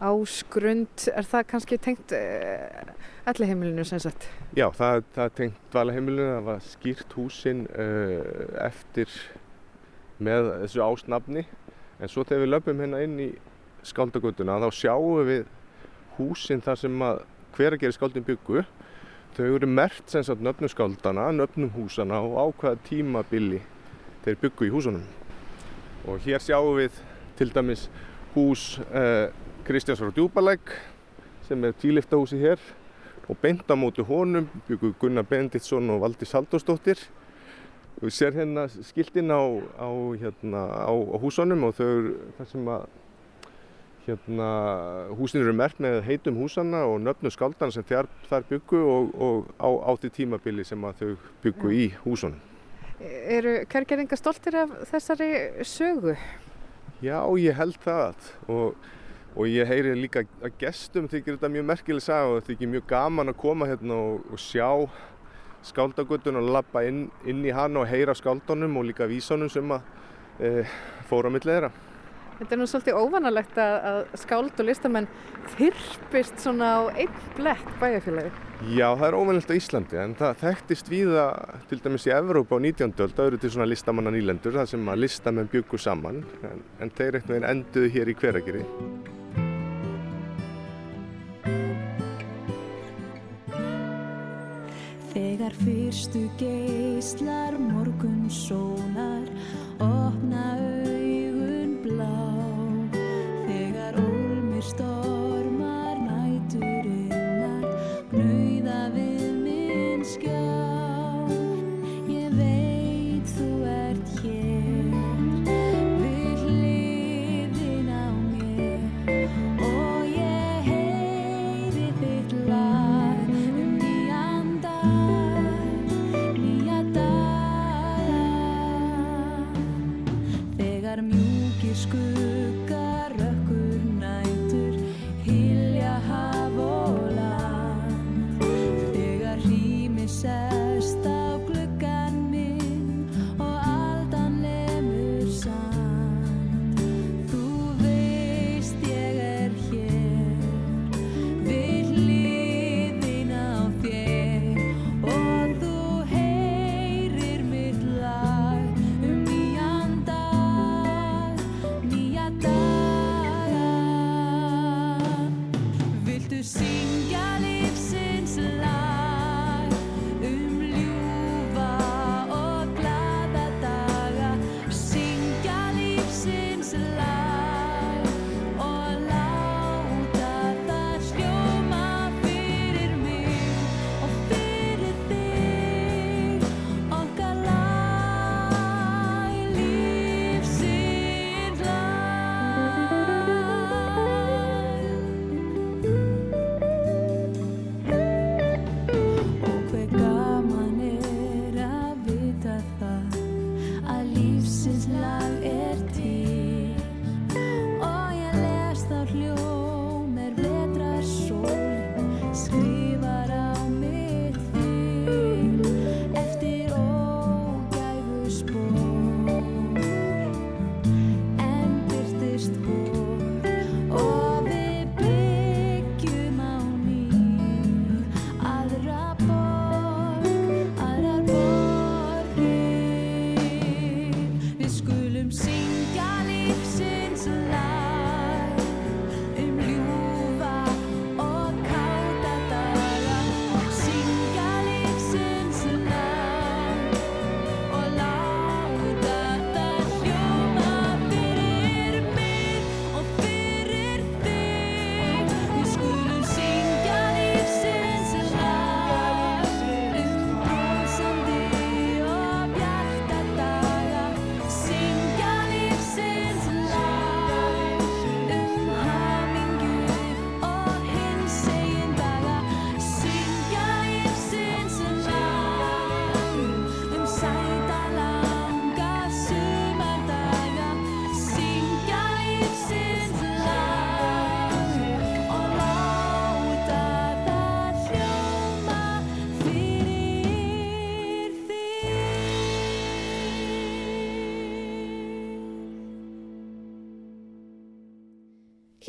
Speaker 7: ásgrund. Er það kannski tengt uh, elli heimilinu sem sagt?
Speaker 4: Já, það, það tengt dvala-heimilinu, það var skýrt húsin uh, eftir með þessu ásnafni en svo þegar við löpum hérna inn í skáldagötuna þá sjáum við húsin þar sem að hveragerði skáldin byggu þau eru mert sem sagt nöfnum skáldana, nöfnum húsana og ákvaða tímabili þeir byggu í húsunum. Og hér sjáum við til dæmis hús eh, Kristjáns frá Djúbalæk sem er tíliftahúsi hér og beint á móti honum byggu Gunnar Benditsson og Valdi Saldósdóttir. Við sér hérna skiltin á, á, hérna, á, á húsunum og þau eru það sem að hérna, húsin eru mert með heitum húsanna og nöfnu skáldan sem þar, þar byggu og, og á, því tímabili sem að þau byggu í húsunum.
Speaker 7: Eru hvergerðingar stoltir af þessari sögu?
Speaker 4: Já, ég held það og, og ég heyri líka að gestum þykir þetta mjög merkileg sag og þykir mjög gaman að koma hérna og, og sjá skáldagötun og lappa inn, inn í hann og heyra skáldunum og líka vísunum sem að e, fóra á millið þeirra.
Speaker 7: Þetta er nú svolítið óvanalegt að, að skáld og listamenn þyrpist svona á einn blett bæjarfélagi.
Speaker 4: Já, það er óvanalegt á Íslandi en það þekktist víða til dæmis í Evrópa á 19. öld, það eru til svona listamanna nýlendur þar sem að listamenn byggu saman en, en þeir eitthvað enduðu hér í hverageri.
Speaker 8: Þegar fyrstu geyslar morgun sólar opna augun blá. Þegar ólmir stormar næturinnar gnauða við minn skjá screw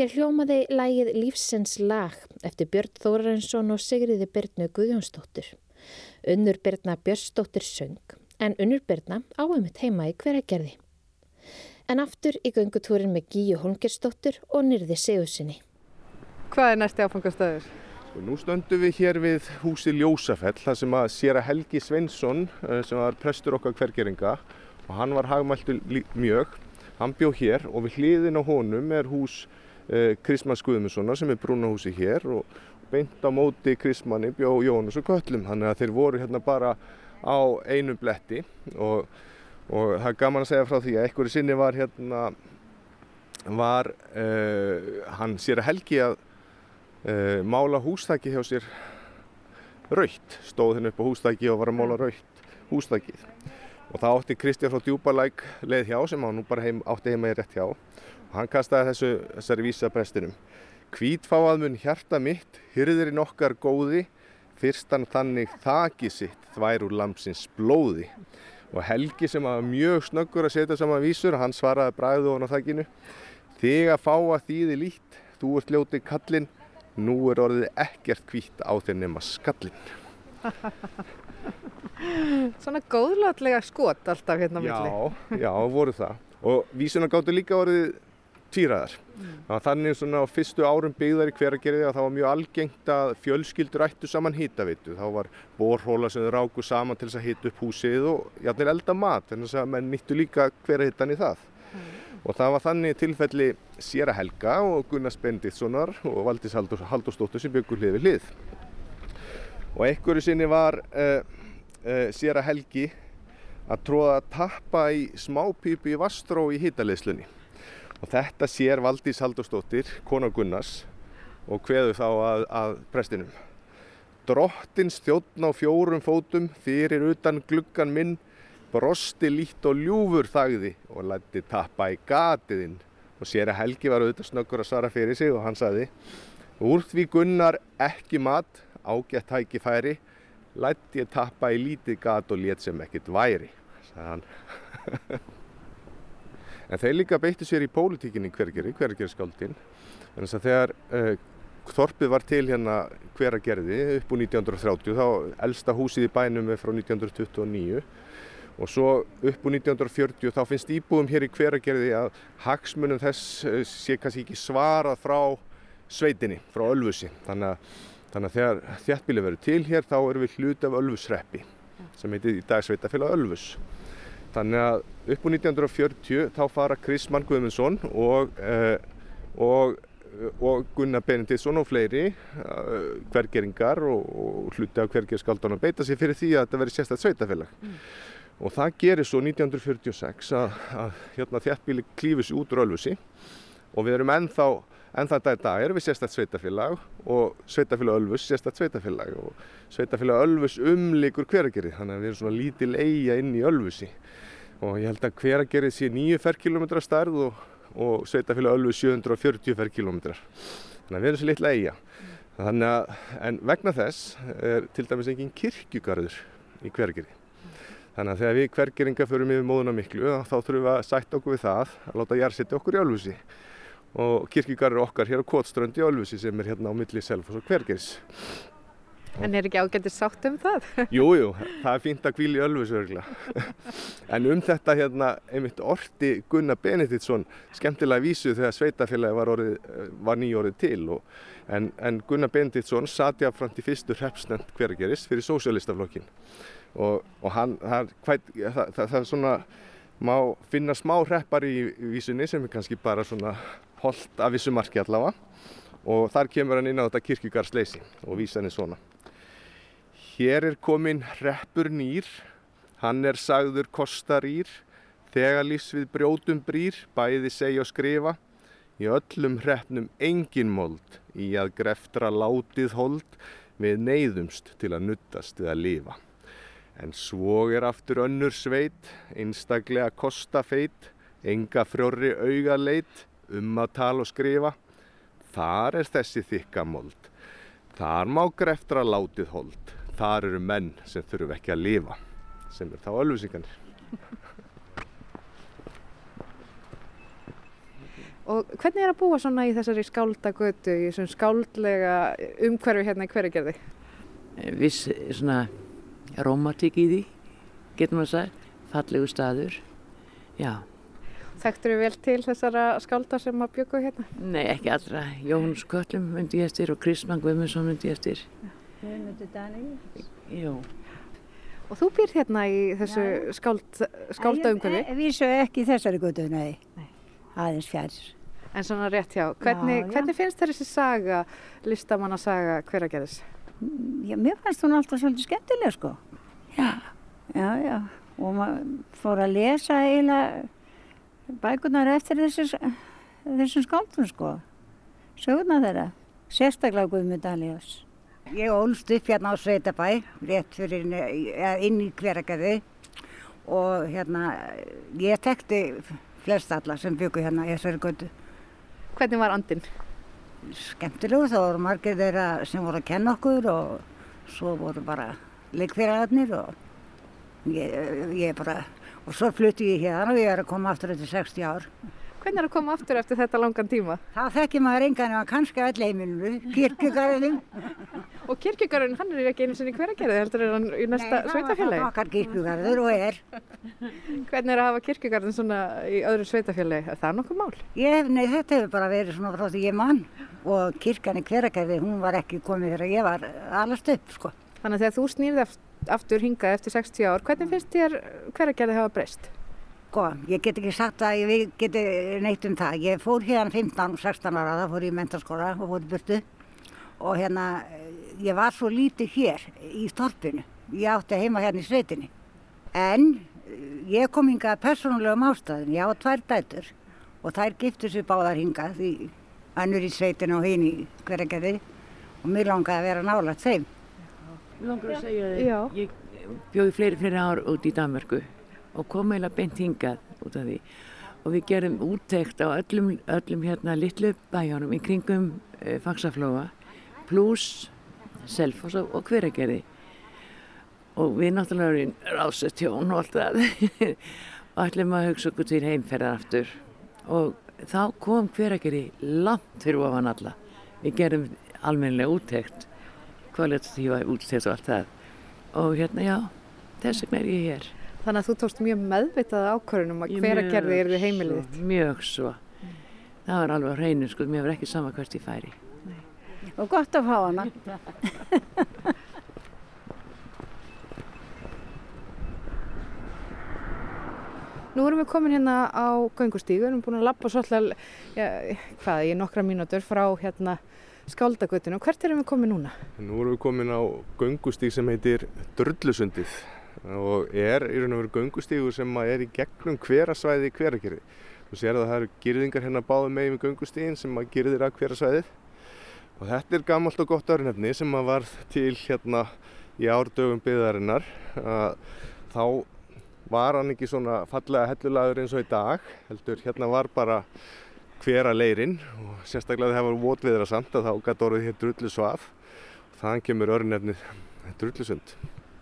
Speaker 8: Hér
Speaker 1: hljómaði lægið Lífsens lag eftir Björn Þórarinsson og Sigriði Byrnu Guðjónsdóttur. Unnur Byrna Björnsdóttir söng en Unnur Byrna áæmitt heima í hveragerði. En aftur í göngutúrin með Gíu Holmgersdóttur og Nyrði Sigursinni.
Speaker 7: Hvað er næsti áfangastöður?
Speaker 4: Og nú stöndum við hér við húsi Ljósafell, þar sem að sér að Helgi Sveinsson, eh, sem var prestur okkar hvergeringa, og hann var hagmæltur lí- mjög, hann bjó hér og við hliðin á honum er hús eh, Kristmanns Guðmundssonar sem er brúnahúsi hér og beint á móti Kristmanni bjó Jónas og Köllum, þannig að þeir voru hérna bara á einum bletti og, og það er gaman að segja frá því að einhverju sinni var hérna, var uh, hann sér að Helgi að uh, mála hústæki hjá sér raukt, stóð henni upp á hústæki og var að mála raukt hústækið og það átti Kristján frá Djúbalæk leið hjá sem hann nú bara heim, átti heima í rétt hjá hann kastaði þessu, þessari vísa prestinum Hvítfáað mun hjarta mitt, hyrðirinn okkar góði fyrstan þannig þaki sitt þvær úr lamsins blóði og Helgi sem var mjög snöggur að setja saman vísur, hann svaraði bræðu og á þakkinu Þig að fá að þýði lít, þú ert ljótið kallinn, nú er orðið ekkert hvít á þér nema skallinn.
Speaker 7: Svona góðlátlega skot alltaf hérna á milli.
Speaker 4: Já, já, voru það. Og vísuna gáttu líka orðið Það var þannig svona á fyrstu árum byggðar í hveragerði að það var mjög algengt að fjölskyldur ættu saman hýtaveitu. Þá var borhóla sem þau ráku saman til þess að hýta upp húsið og jafnvel elda mat, en þess að menn nýttu líka hverahittan í það. Og það var þannig tilfelli Séra Helga og Gunnars Bendiktssonar og Valdís Halldórs, Halldórsdóttur sem byggur hlið við hlið. Og einhverju sinni var uh, uh, Séra Helgi að tróða að tappa í smápípu í Vastró í hýtaleðslunni. Og þetta sér Valdís Halldórsdóttir, kona Gunnars, og kveðu þá að, að prestinum. Drottins þjóttn á fjórum fótum fyrir utan gluggan minn brosti lítt og ljúfur þagði og lætti tappa í gatiðinn og sér að Helgi var auðvitað snöggur að svara fyrir sig og hann sagði Úr því Gunnar ekki mat, ágætt hæki færi, lætti ég tappa í lítið gat og lét sem ekkit væri, sagði hann. en þeir líka beittu sér í pólitíkinni hvergeri, hvergerskáldin, en þess að þegar uh, Þorpið var til hérna hveragerði upp úr 1930, þá elsta húsið í bænum er frá 1929 og svo upp úr 1940 þá finnst íbúðum hér í hveragerði að hagsmunum þess eh, sé kannski ekki svarað frá sveitinni, frá Ölfusi. Þannig að, þannig að þegar þjættbíli verður til hér þá erum við hluti af Ölfusreppi sem heitir í dag sveitafélag Ölfus. Þannig að upp úr 1940 þá fara Kristmann Guðmundsson og, uh, og og Gunnar Benediktsson og fleiri uh, hvergeringar og, og hluti af hvergerskaldunum beita sér fyrir því að þetta veri sérstætt sveitafélag. Mm. Og það gerir svo 1946 að, að hérna, þjættbíli klífus út úr Ölfusi og við erum ennþá, ennþá þetta í dag erum við sérstætt sveitafélag og sveitafélag Ölfus sérstætt sveitafélag og sveitafélag Ölfus umlikur hveragerið þannig að við erum svona lítil eiga inn í Ölfusi og ég held að hveragerið sé nýju ferrkilometra starð og og sveitafélag Ölfu 740 ferrkilometrar. Þannig að við erum svo litla eiga. Þannig að, en vegna þess er til dæmis engin kirkjugarður í hvergeri. Þannig að þegar við hvergeringa förum yfir móðuna miklu þá þurfum við að sætta okkur við það að láta jarðsetja okkur í Ölfusi. Og kirkjugarður okkar hér á Kotströnd í Ölfusi sem er hérna á milli Selfoss og Hvergeris.
Speaker 7: En er ekki ágætið sátt um það?
Speaker 4: Jú, jú, það er fínt að kvíla í Ölfusi örgulega. En um þetta hérna einmitt orti Gunnar Benediktsson skemmtilega vísu þegar sveitafélagi var, orðið, var nýjórið til og, en, en Gunnar Benediktsson sati af fram til fyrstu hreppsnend hvergeris fyrir sósjálistaflokkin og, og hann, það, það, það, það er svona, má finna smá hreppar í vísunni sem er kannski bara svona holdt af vissu marki allavega og þar kemur hann inn á þetta kirkjugarsleysi og vísan er svona. Hér er komin hreppur nýr, hann er sagður kostarýr, þegar lífs við brjótum brýr, bæði segja og skrifa, í öllum hreppnum engin mold, í að greftra látið hold, við neyðumst til að nuttast að lifa. En svo er aftur önnur sveit, einstaklega kostafeit, enga frjóri auga leit, um að tala og skrifa, þar er þessi þykka mold, þar má greftra látið hold, þar eru menn sem þurfum ekki að lifa sem er þá ölfusingarnir.
Speaker 7: Og hvernig er að búa svona í þessari skáldagötu, í þessum skáldlega umhverfi hérna í hverjargerði?
Speaker 9: Viss svona romantík í því, getur maður sagt, fallegu staður, já.
Speaker 7: Þekktur vel til þessara skálda sem að bjöku hérna?
Speaker 9: Nei, ekki allra. Jóhannes Köllum myndi ég eftir og Kristmann Guðmundsson myndi ég eftir.
Speaker 3: Guðmundur Daniel.
Speaker 9: Jú.
Speaker 7: Og þú býr hérna í þessu skáld, skáldaumhverfi?
Speaker 10: Ég vísu ekki í þessari götu, nei. Aðeins fjær.
Speaker 7: En svona rétt hjá, hvernig,
Speaker 10: Já, já.
Speaker 7: hvernig finnst þér þessi saga, listamanna saga hveragerðis?
Speaker 10: Já, mér fannst hún alltaf svolítið skemmtileg, sko. Já. Já, já. Og maður fór að lesa eiginlega bækunar eftir þessu, þessum skáldum, sko. Söguna þeirra. Sérstaklega Guðmund Alias. Ég ólst upp hérna á Sveitabæ, rétt fyrir inn í hveragerði og hérna, ég tekti flest alla sem byggu hérna í þessari götu.
Speaker 7: Hvernig var andin?
Speaker 10: skemmtilegu, það voru margir þeirra sem voru að kenna okkur og svo voru bara leikfélagarnir og ég, ég bara, og svo flutti ég hérna og ég er að koma aftur eftir 60 ár.
Speaker 7: Hvernig er að koma aftur eftir þetta langan tíma?
Speaker 10: Það þekki maður engan eða kannski öll heimilinu, kirkjugarðinum.
Speaker 7: Og kirkjugarðurinn, hann er ekki einu sinni hveragerði, heldur er hann í næsta
Speaker 10: það
Speaker 7: sveitafélagi?
Speaker 10: var okkar kirkjugarður og er.
Speaker 7: Hvernig er að hafa kirkjugarðin svona í öðru sveitafélagi? Er það nokkuð mál?
Speaker 10: Ég nei, þetta hefur bara verið svona frá því ég mann og kirkjan í hveragerði, hún var ekki komið þegar ég var alast upp, sko.
Speaker 7: Þannig að þegar þú snýrði aftur hingað eftir 60 ár, hvernig finnst þér hveragerði hafa breyst?
Speaker 10: Sko, ég get ekki sagt að ég geti neitt um það. Ég fór hérna 15-16 ára, það fór ég í mentaskóla og fór í burtu og hérna, ég var svo lítið hér í storpinu. Ég átti heima hérna í sveitinni. En ég kom hingað persónulegum ástæðum. Ég á tvær dætur og þær giftu sér báðar hingað því önnur í sveitinu og hinn í hveragerði og mér langaði að vera nálægt þeim.
Speaker 9: Langar að segja þig, ég bjóði fleiri, fleiri ár út í Danmörku og kom eiginlega beint hingað út af því. Og við gerum úttekt á öllum, öllum hérna litlu bæjónum í kringum e, Faxaflóa, pluss Selfoss og, Hveragerði. Og við náttúrulega erum rásett hjón og allt það og ætlum að hugsa okkur til heimferðar aftur. Og þá kom Hveragerði langt fyrir ofan alla. Við gerum almennilega úttekt kvalitatífa úttekt og allt það. Og hérna já, þess vegna er ég hér.
Speaker 7: Þannig að þú tókst mjög meðvitað ákvörðunum að
Speaker 9: Ég
Speaker 7: hveragerði er
Speaker 9: mjög
Speaker 7: þið heimilið
Speaker 9: svo. Mjög svo. Það var alveg hreinu, sko, mér var ekki sama hvert ég færi.
Speaker 10: Og gott að fá hana.
Speaker 7: Nú erum við komin hérna á göngustígu, við erum búin að lappa svolítið, ja, hvað, í nokkra mínútur frá hérna skáldagötinu. Hvert erum við komin núna?
Speaker 4: Nú erum við komin á göngustíg sem heitir Drullusundið og er í raun og veru göngustígur sem er í gegnum hverasvæði í hveragerði. Þú sér að það eru girðingar hérna báðum megin við göngustígin sem að girðir að hverasvæðið og þetta er gammalt og gott örnefni sem að var til hérna í árdögum byggðarinnar að þá var hann ekki svona fallega hellulagur eins og í dag heldur hérna var bara hvera leirinn og sérstaklega það var votviðra samt að þá gæti orðið hér drullusvað og þaðan kemur örnefnið drullusund.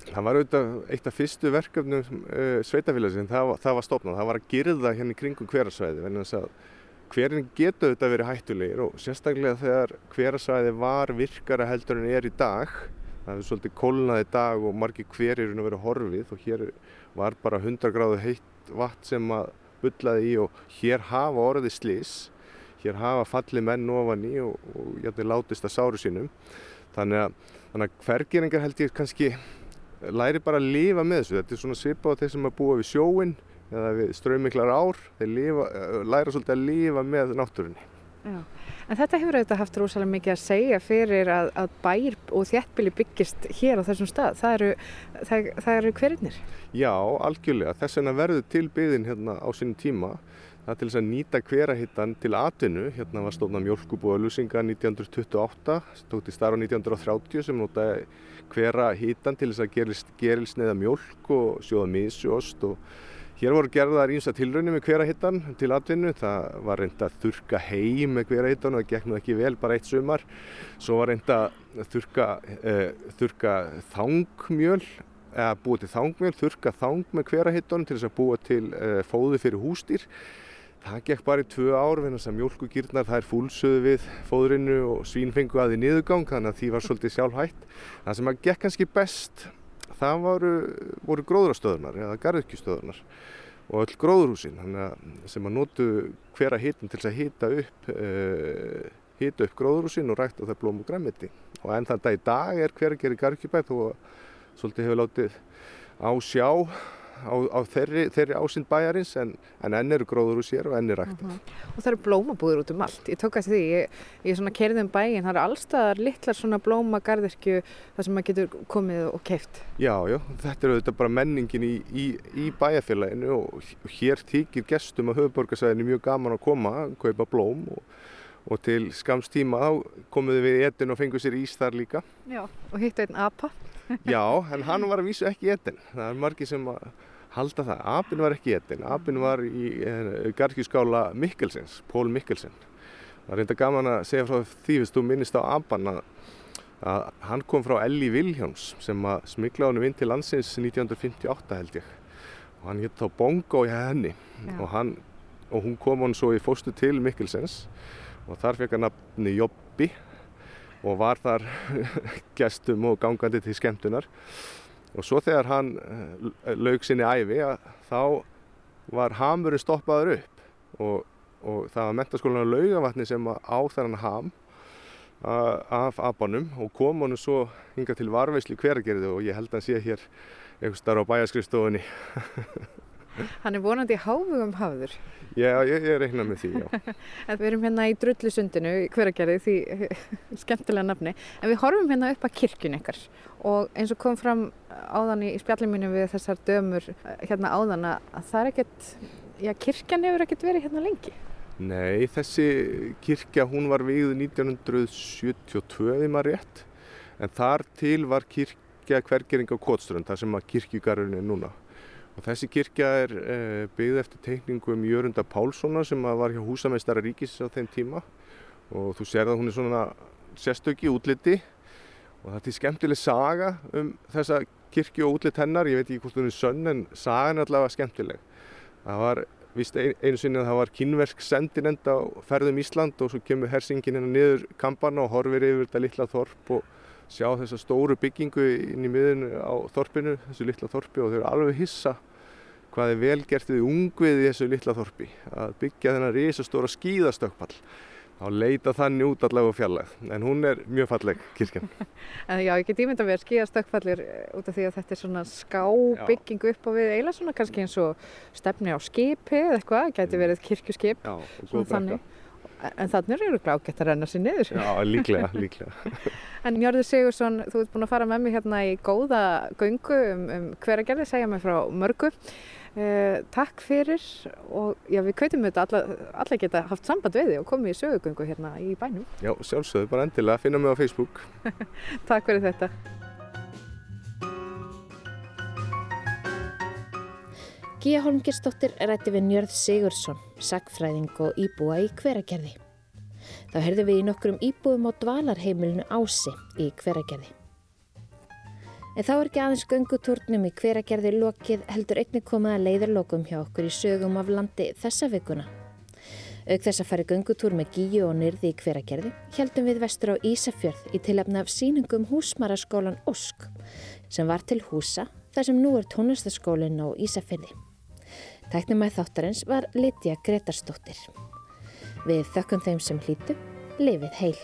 Speaker 4: Það var auðvitað eitt af fyrstu verkefnum uh, sveitafélagsins, það, var- það var stopnað, það var að girða hérna í kringum hverasvæði vegna þess að hverinn getur auðvitað verið hættulegir og sérstaklega þegar hverasvæði var virkara heldur en er í dag. Það hefur svolítið kólnað í dag og margir hverir eru verið horfið og hér var bara 100 gráðu heitt vatn sem að bullaði í og hér hafa orðið slís hér hafa fallið menn ofan í og, og jætti látist að sáru sínum þannig að, þannig að hvergeringar held ég kannski læri bara að lifa með þessu þetta er svona svipað á þeir sem að búa við sjóin eða við strömmiklar ár þeir lifa, eh, læra svolítið að lifa með náttúrunni
Speaker 7: Já. En þetta hefur auðvitað haft rosalega mikið að segja fyrir að, að bær og þéttbili byggist hér á þessum stað. Það eru, það, það eru hverinnir.
Speaker 4: Já, algjörlega. Þess vegna verður til byggðin hérna á sínum tíma. Það er til þess að nýta hverahittan til atvinnu. Hérna var stofnað mjölkubúa Lusinga 1928, sem tók til starfa 1930 sem notaði hverahittan til þess að gerilsneiða gerilsneiða mjölk og sjóða misjóst og Hér voru gerðar ímsa tilraunir með hverahittan til atvinnu. Það var reynd að þurka hei með hverahittan og það gekk nú ekki vel bara eitt sumar. Svo var reynd að þurka, uh, þurka þangmjöl, eða búa til þangmjöl, þurka þang með hverahittan til þess að búa til uh, fóði fyrir hústýr. Það gekk bara í tvö ár vegna þess að mjólkugýrnar þær fúlsuðu við fóðrinu og svín fengu að því niðurgang þannig að því var svolítið sjálfhætt. Það sem að gekk kannski best það voru, voru gróðrastöðunar eða garðurkjustöðunar og öll gróðurhúsin þannig að sem að notu hvera hitin til að hita upp uh, hita upp gróðurhúsin og rækta það blóm og græmiti og enn þann dag í dag er hveragerði Garkjubæ þó að svolítið hefur látið á sjá á, á þeirri, þeirri ásinn bæjarins en, en enn eru gróðurhús hér og enn er ræktað.
Speaker 7: Og það eru blómabúður út um allt. Ég tók að því, ég, ég svona kerði um bæinn, það eru allstaðar litlar svona blómagarðirkju þar sem maður getur komið og keift.
Speaker 4: Já, já, þetta er auðvitað bara menningin í, í, í bæjarfélaginu og hér þykir gestum að höfuborgarsæðinu mjög gaman að koma, kaupa blóm og, og til skams tíma þá komuðu við í etin og fengu sér ís þar líka.
Speaker 7: Já, og hittu einn apa.
Speaker 4: Já, en hann var að vísu ekki í etin. Það er margi sem að halda það. Apin var ekki etin. Apin var í eh, garkjuskála Mikkelsens, Pól Mikkelsen. Það er reynda gaman að segja frá því, hvis þú minnist á apan að, að hann kom frá Elli Vilhjáms sem að smikla honum inn til landsins 1958 held ég. Og hann hitt á Bongo í henni og, hann, og hún kom hann svo í fóstu til Mikkelsens og þar fekk hann nafni Jobbi og var þar gestum og gangandi til skemmtunar og svo þegar hann eh, lauk sinni æfi þá var hamurinn stoppaður upp. Og, og það var mentaskólan á laugavatni sem á þennan ham af abanum og kom honum svo hinga til varveisli hveragerði og ég held að hann sé hér einhvers starf á bæjarskrifstofunni
Speaker 7: Hann er vonandi háfugum hafður.
Speaker 4: Já, ég, ég reikna með því, já.
Speaker 7: Við erum hérna í drullusundinu í hveragerði því skemmtilega nafni. En við horfum hérna upp að kirkjun ykkar og eins og kom fram áðan í spjallin mínu við þessar dömur eh, hérna áðan að að það er ekkert, já kirkjan hefur ekkert verið hérna lengi.
Speaker 4: Nei, þessi kirkja hún var vígð 1972 ef maður rétt en þar til var kirkja hvergering á Kotströnd þar sem að kirkjugarurinn er núna og þessi kirkja er eh, byggð eftir teikningum Jörunda Pálssonar sem var hjá húsameistara ríkis á þeim tíma. Og þú sér að hún er svona sérstöki útliti. Og það er til skemmtileg saga um þessa kirkju og útlit hennar, ég veit ekki hvort hún er sönn en sagan er allavega skemmtileg. Það var Vist ein, einu sinni að það var kynversk sendinend á ferðum Ísland og svo kemur hersingin hérna niður kampana og horfir yfir þetta litla þorp og sjá þessa stóru byggingu inn í miðun á þorpinu, þessu litla þorpi og þau eru alveg hissa hvað er vel gert við ungvið í þessu litla þorpi. Að byggja þennan risastóra skíðastökkpall þá leita þannig út allavega á fjallæð en hún er mjög falleg kirkjan.
Speaker 7: En já, ég get ímynda að vera skíðastökkfallir út af því að þetta er svona skábygging upp á við eiginlega svona kannski eins og stefni á skipi eða eitthvað, gæti verið kirkjuskip.
Speaker 4: Já, og góð brekka.
Speaker 7: En þannig eru glágett að renna sér niður.
Speaker 4: Já, líklega, líklega
Speaker 7: En Njörður Sigursson, þú ert búin að fara með mig hérna í góða göngu um, um hveragerði, segja mig frá mörgu. Uh, takk fyrir og já, við kveitum þetta alla, alla geta haft samband við þig og komið í sögugöngu hérna í bænum.
Speaker 4: Já, sjálfsögðu, bara endilega, finna mig á Facebook
Speaker 7: Takk fyrir þetta.
Speaker 1: Gíja Holmgersdóttir rætti við Njörð Sigursson, sagfræðing og íbúa í hveragerði. Þá herðum við í nokkrum íbúum á dvalarheimilinu Ási í hveragerði. En þá er ekki aðeins göngutúrnum í hveragerði lokið heldur einnig komið að leiðarlokum hjá okkur í sögum af landi þessa vikuna. Auk þess að fara göngutúr með gíu og nyrði í hveragerði heldum við vestur á Ísafjörð í tilefni af síningum húsmaraskólan Ósk sem var til húsa þar sem nú er tónlistaskólinn á Ísafjörði. Tæknumæð þáttarins var Lydia Gretarsdóttir. Við þökkum þeim sem hlýtu, lifið heil.